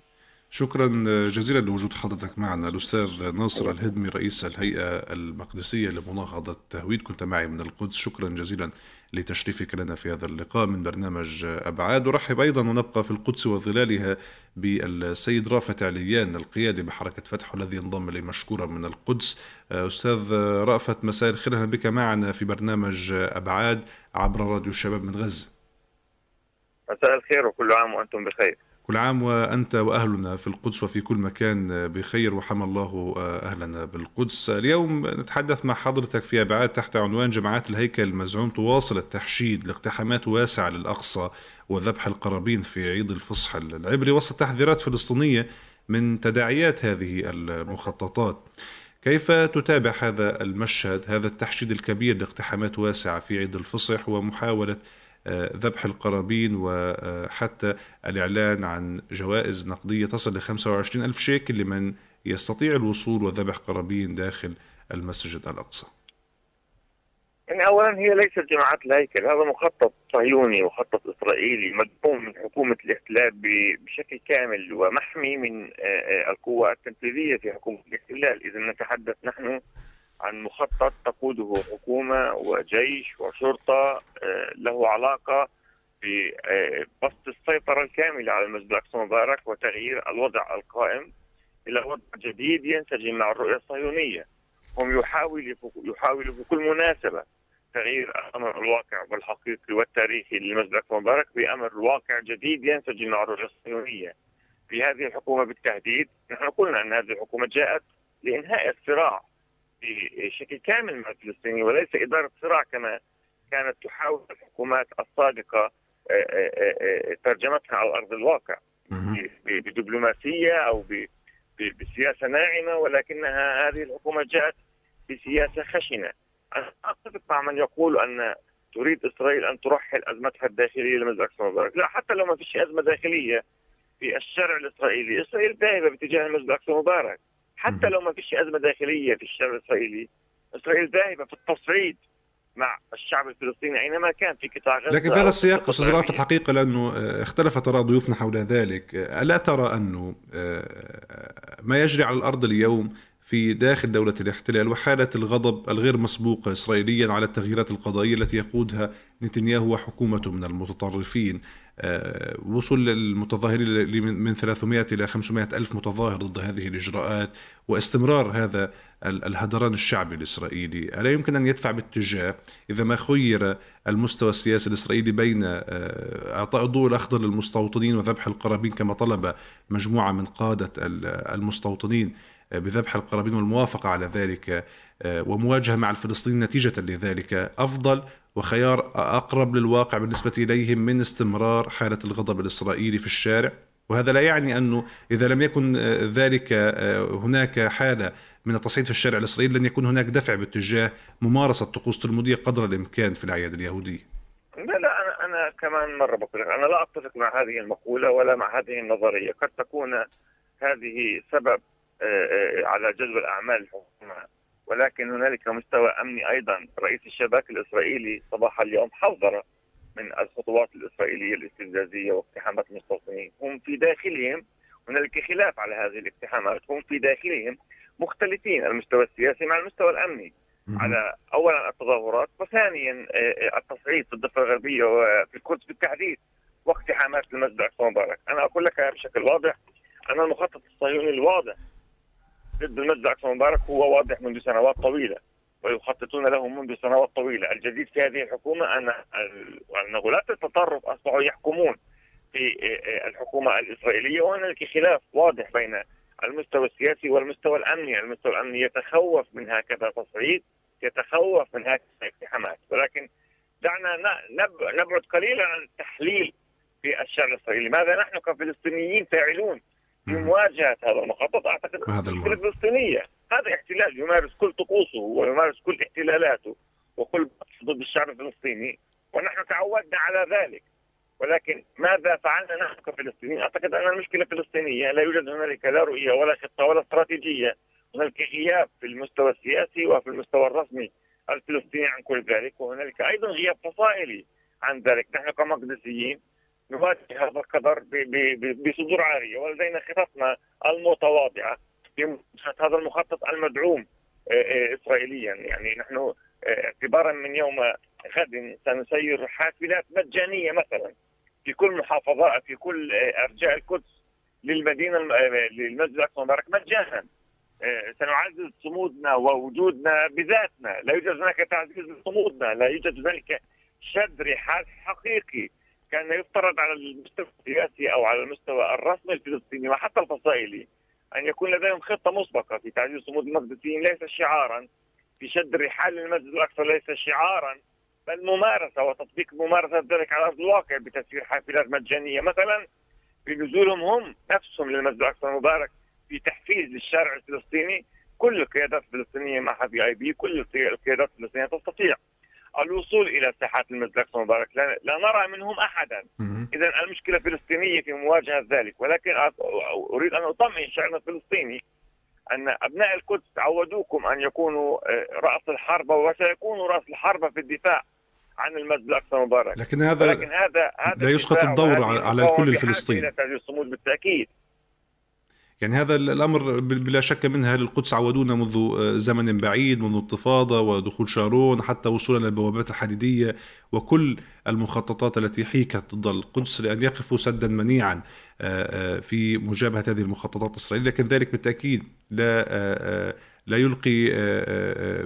شكرا جزيلا لوجود حضرتك معنا. الأستاذ ناصر الهدمي رئيس الهيئة المقدسية لمناهضة التهويد كنت معي من القدس. شكرا جزيلا لتشريفك لنا في هذا اللقاء من برنامج أبعاد. أرحب أيضا ونبقى في القدس وظلالها بالسيد رافت عليان القيادي بحركة فتح الذي انضم لي مشكورا من القدس. أستاذ رافت مساء الخير. أهلا بك معنا في برنامج أبعاد عبر راديو الشباب من غزة. مساء الخير وكل عام وأنتم بخير. كل عام وأنت وأهلنا في القدس وفي كل مكان بخير وحمى الله أهلنا بالقدس. اليوم نتحدث مع حضرتك في أبعاد تحت عنوان جماعات الهيكل المزعوم تواصل التحشيد لاقتحامات واسعة للأقصى وذبح القرابين في عيد الفصح. العبري وسط تحذيرات فلسطينية من تداعيات هذه المخططات. كيف تتابع هذا المشهد هذا التحشيد الكبير لاقتحامات واسعة في عيد الفصح ومحاولة ذبح القرابين وحتى الإعلان عن جوائز نقدية تصل ل 25 ألف شيكل لمن يستطيع الوصول وذبح قرابين داخل المسجد الأقصى. يعني اولا هي ليست جماعات الهيكل هذا مخطط صهيوني مخطط إسرائيلي مدعوم من حكومة الإحتلال بشكل كامل ومحمي من القوى التنفيذية في حكومة الإحتلال. اذا نتحدث نحن عن مخطط تقوده حكومة وجيش وشرطة آه، له علاقة ببسط السيطرة الكاملة على المسجد الأقصى المبارك وتغيير الوضع القائم إلى وضع جديد ينسجم مع الرؤية الصهيونية. هم يحاولوا يحاولوا بكل مناسبة تغيير الأمر الواقع والحقيقي والتاريخي للمسجد الأقصى المبارك بأمر واقع جديد ينسجم مع الرؤية الصهيونية. في هذه الحكومة بالتحديد نحن قلنا أن هذه الحكومة جاءت لإنهاء الصراع بشكل كامل مع الفلسطينيين وليس إدارة صراع كما كانت تحاول الحكومات السابقة آه، آه، آه، ترجمتها على أرض الواقع. بدبلوماسية أو بسياسة ناعمة ولكنها هذه الحكومة جاءت بسياسة خشنة. أنا أتفق مع من يقول أن تريد إسرائيل أن ترحل أزمتها الداخلية لمسجد الاقصى المبارك، لا حتى لو ما فيش أزمة داخلية في الشارع الإسرائيلي، إسرائيل ذاهبة باتجاه المسجد الاقصى المبارك، حتى لو ما فيش أزمة داخلية في الشارع الإسرائيلي، إسرائيل ذاهبة في التصعيد مع الشعب الفلسطيني أينما كان في قطاع غزة لكن في هذا السياق أستاذ رافت الحقيقة لأنه آه، اختلفت اراء ضيوفنا حول ذلك، ألا ترى انه آه، ما يجري على الأرض اليوم في داخل دولة الاحتلال وحالة الغضب الغير مسبوقة إسرائيليا على التغييرات القضائية التي يقودها نتنياهو وحكومته من المتطرفين؟ آه، وصول المتظاهرين من 300 إلى 500 ألف متظاهر ضد هذه الإجراءات واستمرار هذا الهدران الشعبي الإسرائيلي. ألا يمكن أن يدفع باتجاه إذا ما خير المستوى السياسي الإسرائيلي بين آه، إعطاء الضوء الأخضر للمستوطنين وذبح القرابين كما طلب مجموعة من قادة المستوطنين بذبح القرابين والموافقة على ذلك آه، ومواجهة مع الفلسطينيين نتيجة لذلك. أفضل وخيار أقرب للواقع بالنسبة إليهم من استمرار حالة الغضب الإسرائيلي في الشارع. وهذا لا يعني أنه إذا لم يكن ذلك آه، هناك حالة من التصعيد في الشارع الإسرائيلي لن يكون هناك دفع باتجاه ممارسة طقوس تلمودية قدر الإمكان في الأعياد اليهودية. لا لا أنا, أنا كمان مرة بقول أنا لا أتفق مع هذه المقولة ولا مع هذه النظرية. قد تكون هذه سبب آه، آه، على جذب الأعمال الحكومة. ولكن هنالك مستوى أمني أيضا. رئيس الشباك الإسرائيلي صباح اليوم حذر من الخطوات الإسرائيلية الاستفزازية واقتحامات المستوطنين. هم في داخلهم هنالك خلاف على هذه الاقتحامات. هم في داخلهم مختلفين المستوى السياسي مع المستوى الأمني. على اولا التظاهرات وثانيا آه، التصعيد في الضفة الغربية وفي القدس بالتحديد واقتحامات المسجد الاقصى المبارك أنا أقول لك بشكل واضح ان المخطط الصهيوني الواضح ضد المسجد الاقصى المبارك هو واضح منذ سنوات طويلة ويخططون له منذ سنوات طويلة، الجديد في هذه الحكومة أن أن غلاة التطرف أصبحوا يحكمون في الحكومة الإسرائيلية وهناك خلاف واضح بين المستوى السياسي والمستوى الأمني، المستوى الأمني يتخوف من هكذا تصعيد، يتخوف من هكذا اقتحامات، ولكن دعنا نبعد قليلا عن التحليل في الشارع الإسرائيلي، ماذا نحن كفلسطينيين فاعلون؟ في مواجهه هذا المخطط. أعتقد هذا المشكلة فلسطينيه هذا احتلال يمارس كل طقوسه ويمارس كل احتلالاته وكل ضد الشعب الفلسطيني ونحن تعودنا على ذلك. ولكن ماذا فعلنا نحن كفلسطينيين؟ أعتقد أن المشكلة فلسطينيه لا يوجد هنالك لا رؤية ولا خطة ولا استراتيجية. هنالك غياب في المستوى السياسي وفي المستوى الرسمي الفلسطيني عن كل ذلك وهنالك أيضا غياب فصائلي عن ذلك. نحن كمقدسيين نواجه هذا القدر بصدور عاريه ولدينا خططنا المتواضعة في هذا المخطط المدعوم آه، آه، اسرائيليا. يعني نحن آه، اعتبارا من يوم غد سنسير حافلات مجانية مثلا في كل محافظات في كل أرجاء القدس للمدينة للمسجد الأقصى المبارك مجانا. سنعزز صمودنا ووجودنا بذاتنا. لا يوجد هناك تعزيز لصمودنا لا يوجد هنالك شد رحال حقيقي. كان يفترض على المستوى السياسي أو على المستوى الرسمي الفلسطيني وحتى الفصائلي أن يكون لديهم خطة مسبقة في تعزيز صمود المقدسيين ليس شعارا في شد الرحال للمسجد الأقصى ليس شعارا بل ممارسة وتطبيق ممارسة ذلك على أرض الواقع بتسيير حافلات مجانية. مثلا بنزولهم هم نفسهم للمسجد الأقصى المبارك في تحفيز للشارع الفلسطيني. كل القيادات الفلسطينية معها في آي بي كل القيادات الفلسطينية تستطيع الوصول إلى ساحات المسجد الاقصى المبارك. لا, لا نرى منهم أحدا. اذا المشكلة فلسطينيه في مواجهة ذلك. ولكن أريد أن أطمئن شعبنا الفلسطيني أن أبناء القدس عودوكم أن يكونوا آه، رأس الحرب وسيكونوا رأس الحرب في الدفاع عن المسجد الأقصى المبارك. لكن هذا لكن هذا هذا لا يسقط الدور على الكل الفلسطيني. الصمود بالتأكيد. يعني هذا الأمر بلا شك منها القدس عودونا منذ آه، زمن بعيد منذ انتفاضة ودخول شارون حتى وصولا للبوابات الحديدية وكل المخططات التي حيكت ضد القدس لأن يقفوا سدا منيعا آه، آه، في مجابهة هذه المخططات الإسرائيلية. لكن ذلك بالتأكيد لا لا يلقي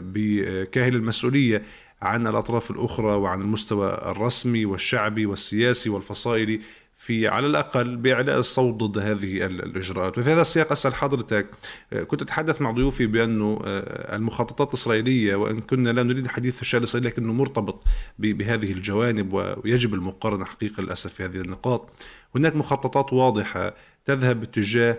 بكاهل المسؤولية عن الأطراف الأخرى وعن المستوى الرسمي والشعبي والسياسي والفصائلي في على الأقل بإعلاء الصوت ضد هذه الإجراءات. وفي هذا السياق أسأل حضرتك آه، كنت أتحدث مع ضيوفي بأنه آه، المخططات الإسرائيلية وإن كنا لا نريد الحديث في الشارع الإسرائيلي لكنه مرتبط بهذه الجوانب ويجب المقارنة حقيقة للأسف في هذه النقاط. هناك مخططات واضحة تذهب باتجاه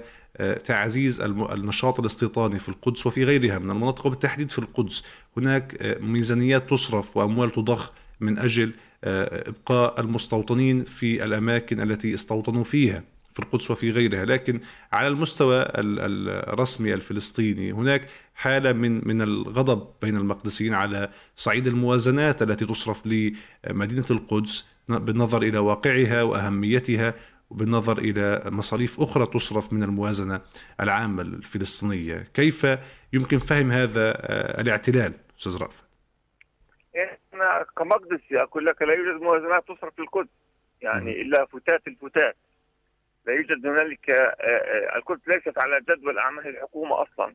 تعزيز النشاط الاستيطاني في القدس وفي غيرها من المناطق وبالتحديد في القدس. هناك ميزانيات تصرف وأموال تضخ من أجل إبقاء المستوطنين في الأماكن التي استوطنوا فيها في القدس وفي غيرها لكن على المستوى الرسمي الفلسطيني هناك حالة من من الغضب بين المقدسيين على صعيد الموازنات التي تصرف لمدينة القدس بالنظر إلى واقعها وأهميتها وبالنظر إلى مصاريف أخرى تصرف من الموازنة العامة الفلسطينية كيف يمكن فهم هذا الاعتلال أستاذ رأفت؟ أنا كمقدسي أقول لك لا يوجد موازنات تصرف في القدس. يعني إلا فتات الفتات. لا يوجد هنالك القدس ليست على جدول أعمال الحكومة أصلا.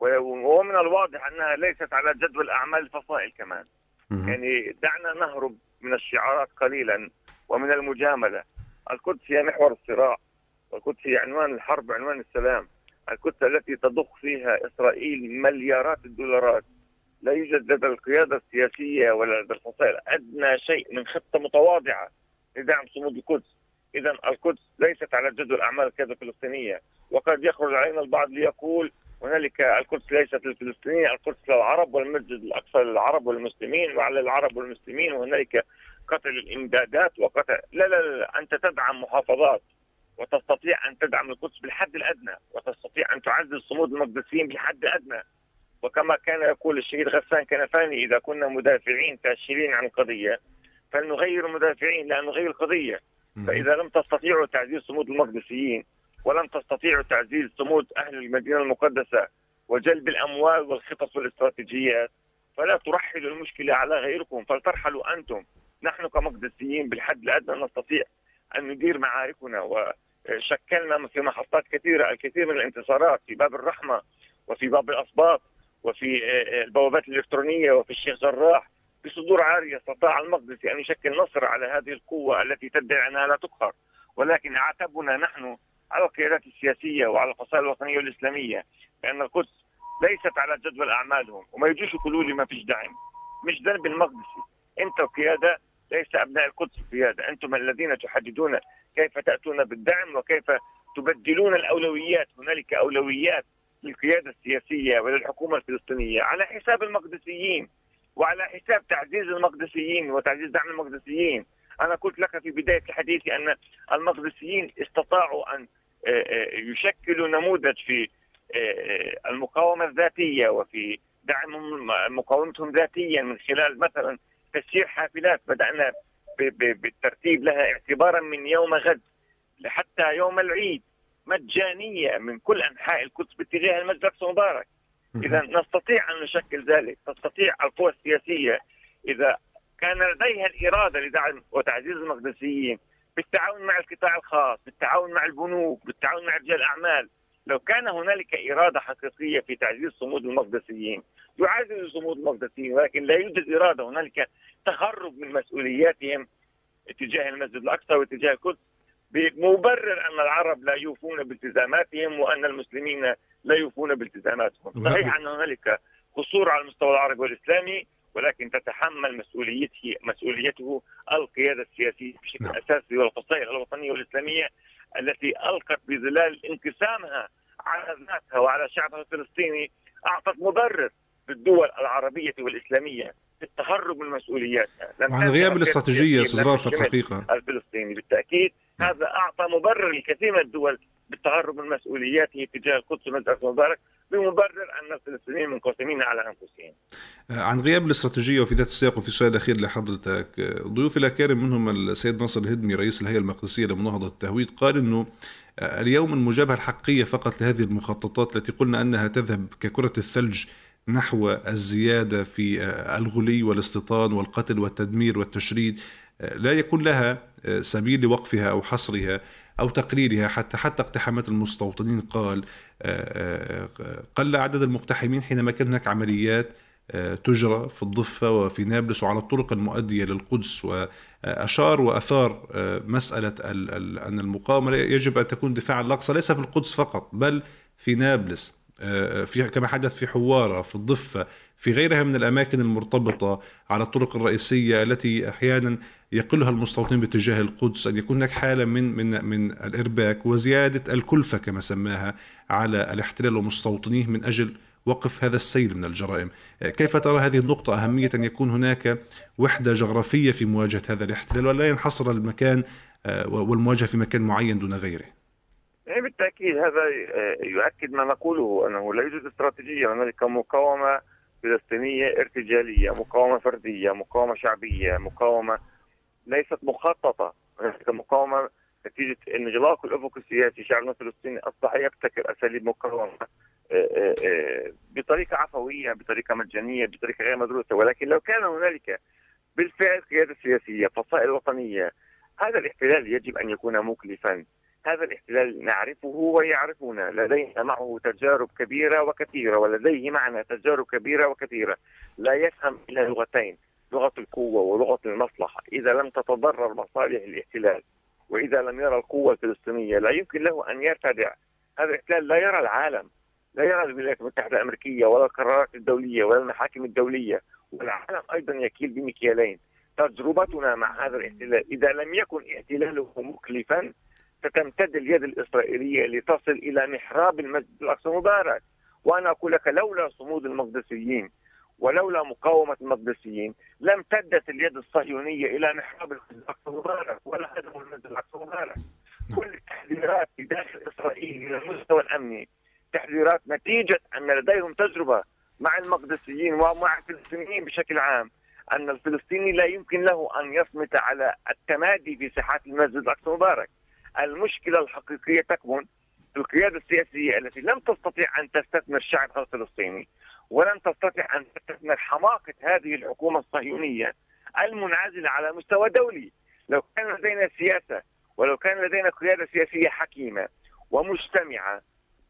ومن الواضح أنها ليست على جدول أعمال الفصائل كمان. يعني دعنا نهرب من الشعارات قليلا ومن المجاملة. القدس هي محور الصراع. والقدس هي عنوان الحرب عنوان السلام. القدس التي تضخ فيها إسرائيل مليارات الدولارات. لا يوجد لدى القيادة السياسية ولا لدى الفصائل أدنى شيء من خطة متواضعة لدعم صمود القدس. إذا القدس ليست على جدول أعمال القيادة الفلسطينية وقد يخرج علينا البعض ليقول هنالك القدس ليست للفلسطينيين القدس للعرب والمسجد الأقصى للعرب والمسلمين وعلى العرب والمسلمين وهنالك قتل الإمدادات وقتل لا لا لا أنت تدعم محافظات وتستطيع أن تدعم القدس بالحد الأدنى وتستطيع أن تعزز صمود المقدسيين بالحد الأدنى. وكما كان يقول الشهيد غسان كنفاني إذا كنا مدافعين فاشلين عن القضية فلنغير المدافعين لا نغير القضية. فإذا لم تستطيعوا تعزيز صمود المقدسيين ولم تستطيعوا تعزيز صمود أهل المدينة المقدسة وجلب الأموال والخطط والاستراتيجيات فلا ترحلوا المشكلة على غيركم فلترحلوا أنتم. نحن كمقدسيين بالحد الأدنى نستطيع أن ندير معاركنا وشكلنا في محطات كثيرة الكثير من الانتصارات في باب الرحمة وفي باب الأسباط. وفي البوابات الإلكترونية وفي الشيخ جراح بصدور عارية استطاع المقدسي أن يشكل نصر على هذه القوة التي تدعي أنها لا تقهر. ولكن عاتبنا نحن على القيادات السياسية وعلى الفصائل الوطنية والإسلامية لأن القدس ليست على جدول أعمالهم وما يجوش يقولوا لي ما فيش دعم مش ذنب المقدسي أنت القيادة ليس أبناء القدس القيادة أنتم الذين تحددون كيف تأتون بالدعم وكيف تبدلون الأولويات. هنالك أولويات. للقيادة السياسية وللحكومة الفلسطينية على حساب المقدسيين وعلى حساب تعزيز المقدسيين وتعزيز دعم المقدسيين. أنا قلت لك في بداية الحديث أن المقدسيين استطاعوا أن آه، آه، يشكلوا نموذج في آه، المقاومة الذاتية وفي دعم مقاومتهم ذاتيا من خلال مثلا تسيير حافلات بدأنا بالترتيب لها اعتبارا من يوم غد لحتى يوم العيد. مجانية من كل أنحاء القدس باتجاه المسجد الأقصى المبارك إذا نستطيع أن نشكل ذلك تستطيع القوى السياسية إذا كان لديها الإرادة لدعم وتعزيز المقدسيين بالتعاون مع القطاع الخاص بالتعاون مع البنوك بالتعاون مع رجال الأعمال لو كان هنالك إرادة حقيقية في تعزيز صمود المقدسيين يعزز صمود المقدسيين ولكن لا يوجد إرادة هنالك تهرب من مسؤولياتهم اتجاه المسجد الأقصى واتجاه القدس. بمبرر أن العرب لا يوفون بالتزاماتهم وأن المسلمين لا يوفون بالتزاماتهم صحيح أن هنالك قصور على المستوى العربي والإسلامي ولكن تتحمل مسؤوليته مسؤوليته القيادة السياسية بشكل نعم. أساسي والفصائل الوطنية والإسلامية التي ألقت بظلال انقسامها على ذاتها وعلى شعبها الفلسطيني أعطت مبرر للدول العربية والإسلامية في التهرب من مسؤولياتها عن غياب الاستراتيجية أستاذ رافت الحقيقة الفلسطيني بالتأكيد نعم. هذا أعطى مبرر لكثير من الدول بالتهرب من مسؤولياته تجاه القدس ومسجد المبارك بمبرر أن الفلسطينيين منقسمين على أنفسهم. آه، عن غياب الاستراتيجية وفي ذات السياق وفي سؤال أخير لحضرتك آه، ضيوف الاكارم منهم السيد ناصر الهدمي رئيس الهيئة المقدسية لمناهضة التهويد قال إنه آه، اليوم المجابهة الحقيقية فقط لهذه المخططات التي قلنا أنها تذهب ككرة الثلج نحو الزيادة في الغلي والاستيطان والقتل والتدمير والتشريد لا يكون لها سبيل لوقفها أو حصرها أو تقليلها حتى حتى اقتحامات المستوطنين قال آه، آه، قل عدد المقتحمين حينما كان هناك عمليات آه، تجرى في الضفة وفي نابلس وعلى الطرق المؤدية للقدس وأشار وأثار مسألة أن المقاومة يجب أن تكون دفاع الأقصى ليس في القدس فقط بل في نابلس. في كما حدث في حوارة في الضفة في غيرها من الأماكن المرتبطة على الطرق الرئيسية التي أحيانا يقلها المستوطنين باتجاه القدس أن يكون هناك حالة من من من الإرباك وزيادة الكلفة كما سماها على الاحتلال ومستوطنيه من أجل وقف هذا السيل من الجرائم. كيف ترى هذه النقطة أهمية أن يكون هناك وحدة جغرافية في مواجهة هذا الاحتلال ولا ينحصر المكان آه، والمواجهة في مكان معين دون غيره؟ يعني بالتأكيد هذا آه، يؤكد ما نقوله أنه لا يوجد استراتيجية هنالك مقاومة فلسطينية ارتجالية مقاومة فردية مقاومة شعبية مقاومة ليست مخططة. هنالك مقاومة نتيجة انغلاق الأفق السياسي. شعبنا الفلسطيني أصبح يبتكر أساليب مقاومة آه، آه، بطريقة عفوية بطريقة مجانية بطريقة غير مدروسة. ولكن لو كان هنالك بالفعل قيادة سياسية فصائل وطنية هذا الاحتلال يجب أن يكون مكلفا هذا الاحتلال نعرفه ويعرفنا. لدينا معه تجارب كبيرة وكثيرة ولديه معنا تجارب كبيرة وكثيرة. لا يفهم إلا لغتين لغة القوة ولغة المصلحة. إذا لم تتضرر مصالح الاحتلال وإذا لم يرى القوة الفلسطينية لا يمكن له أن يرتدع. هذا الاحتلال لا يرى العالم لا يرى الولايات المتحدة الأمريكية ولا القرارات الدولية ولا المحاكم الدولية والعالم أيضا يكيل بمكيالين. تجربتنا مع هذا الاحتلال إذا لم يكن احتلاله مكلفا ستمتد اليد الإسرائيلية لتصل إلى محراب المسجد الأقصى المبارك. وأنا أقول لك لولا صمود المقدسيين ولولا مقاومة المقدسيين لم تدت اليد الصهيونية إلى محراب المسجد الأقصى المبارك ولا هدم المسجد الأقصى المبارك. كل التحذيرات في داخل إسرائيل إلى المستوى الأمني تحذيرات نتيجة أن لديهم تجربة مع المقدسيين ومع الفلسطينيين بشكل عام. أن الفلسطيني لا يمكن له أن يصمت على التمادي في ساحات المسجد الأقصى المبارك. المشكلة الحقيقية تكمن في القيادة السياسية التي لم تستطيع أن تستثمر الشعب الفلسطيني ولم تستطيع أن تستثمر حماقة هذه الحكومة الصهيونية المنعزلة على مستوى دولي. لو كان لدينا سياسة ولو كان لدينا قيادة سياسية حكيمة ومجتمعة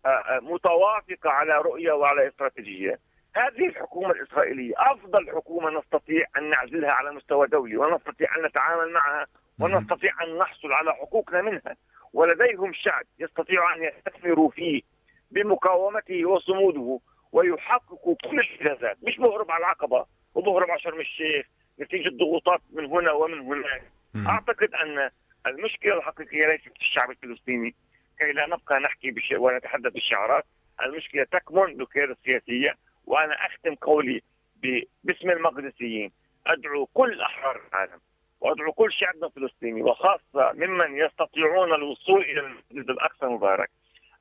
آه، آه، متوافقة على رؤية وعلى استراتيجية هذه الحكومة الإسرائيلية أفضل حكومة نستطيع أن نعزلها على مستوى دولي ونستطيع أن نتعامل معها ونستطيع أن نحصل على حقوقنا منها. ولديهم شعب يستطيع أن يستثمروا فيه بمقاومته وصموده ويحققوا كل الإنجازات. مش مهرب على العقبة ومهرب على شرم الشيخ نتيجة ضغوطات من هنا ومن هناك. أعتقد أن المشكلة الحقيقية ليست في الشعب الفلسطيني. كي لا نبقى نحكي بش... ونتحدث بالشعارات المشكلة تكمن بالقياده السياسية وأنا أختم قولي ب... باسم المقدسيين. أدعو كل أحرار العالم وأدعو كل شعبنا الفلسطيني وخاصة ممن يستطيعون الوصول إلى المسجد الأقصى المبارك.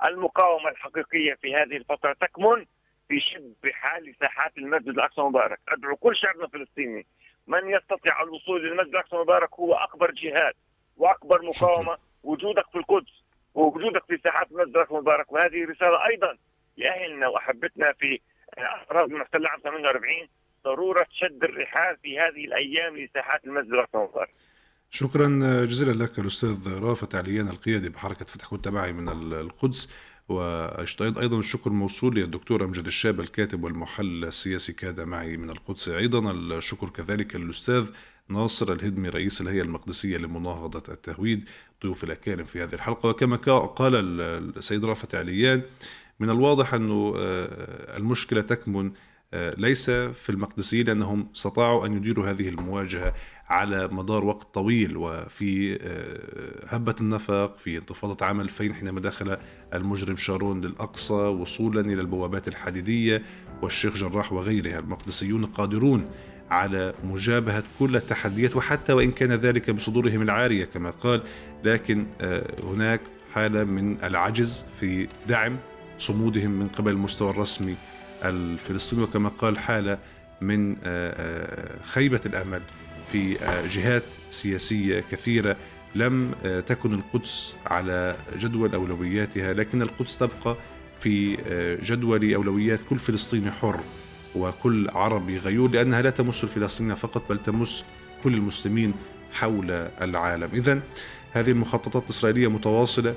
المقاومة الحقيقية في هذه الفترة تكمن في شد بحال ساحات المسجد الأقصى المبارك. أدعو كل شعبنا الفلسطيني من يستطيع الوصول للمسجد الأقصى المبارك هو أكبر جهاد وأكبر مقاومة وجودك في القدس ووجودك في ساحات المسجد المبارك. وهذه رسالة أيضا لأهلنا وأحبتنا في الاراضي المحتله عام 48 ضرورة شد الرحال في هذه الأيام لساحات المسجد المبارك. شكرا جزيلا لك الأستاذ رافت عليان القيادي بحركة فتح التبعي من القدس وأيضا الشكر موصول للدكتور أمجد الشاب الكاتب والمحلل السياسي كاد معي من القدس أيضا الشكر كذلك للأستاذ ناصر الهدمي رئيس الهيئة المقدسية لمناهضة التهويد ضيوف الأكارم في هذه الحلقة وكما قال السيد رافت عليان من الواضح أن آه، المشكلة تكمن ليس في المقدسيين لأنهم استطاعوا أن يديروا هذه المواجهة على مدار وقت طويل وفي آه، هبة النفق في انتفاضة عام 2000 حينما دخل المجرم شارون للأقصى وصولا إلى البوابات الحديدية والشيخ جراح وغيرها المقدسيون قادرون على مجابهة كل التحديات وحتى وإن كان ذلك بصدورهم العارية كما قال لكن آه، هناك حالة من العجز في دعم صمودهم من قبل المستوى الرسمي الفلسطيني وكما قال حالة من آه، آه، خيبة الأمل في جهات سياسية كثيرة لم تكن القدس على جدول أولوياتها لكن القدس تبقى في جدول أولويات كل فلسطيني حر وكل عربي غيور لأنها لا تمس الفلسطينيين فقط بل تمس كل المسلمين حول العالم. إذا هذه المخططات الإسرائيلية متواصلة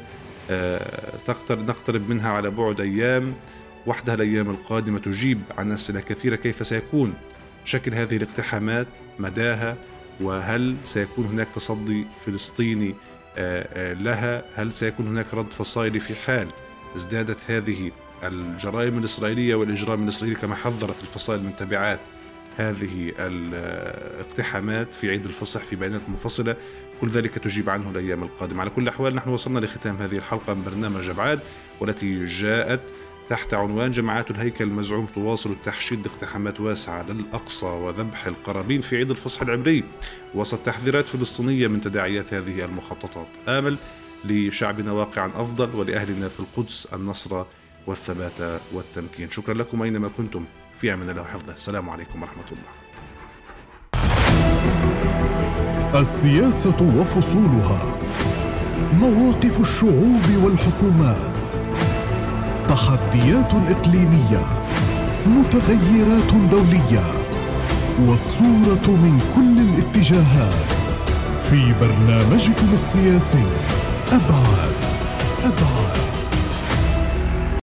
آه، نقترب منها على بعد أيام. وحدها الأيام القادمة تجيب عن أسئلة كثيرة كيف سيكون. شكل هذه الاقتحامات مداها وهل سيكون هناك تصدي فلسطيني آه، آه، لها؟ هل سيكون هناك رد فصائلي في حال ازدادت هذه الجرائم الإسرائيلية والإجرام الإسرائيلي كما حذرت الفصائل من تبعات هذه الاقتحامات في عيد الفصح في بيانات منفصلة؟ كل ذلك تجيب عنه الأيام القادمة. على كل الأحوال نحن وصلنا لختام هذه الحلقة من برنامج أبعاد والتي جاءت تحت عنوان جماعات الهيكل المزعوم تواصل التحشيد لاقتحامات واسعة للأقصى وذبح القرابين في عيد الفصح العبري وسط تحذيرات فلسطينية من تداعيات هذه المخططات. آمل لشعبنا واقعا أفضل ولأهلنا في القدس النصر والثبات والتمكين. شكرا لكم أينما كنتم. في أمان الله وحفظه. السلام عليكم ورحمة الله. السياسة وفصولها. مواقف الشعوب والحكومات. تحديات إقليمية متغيرات دولية والصورة من كل الاتجاهات. في برنامجكم السياسي أبعاد أبعاد.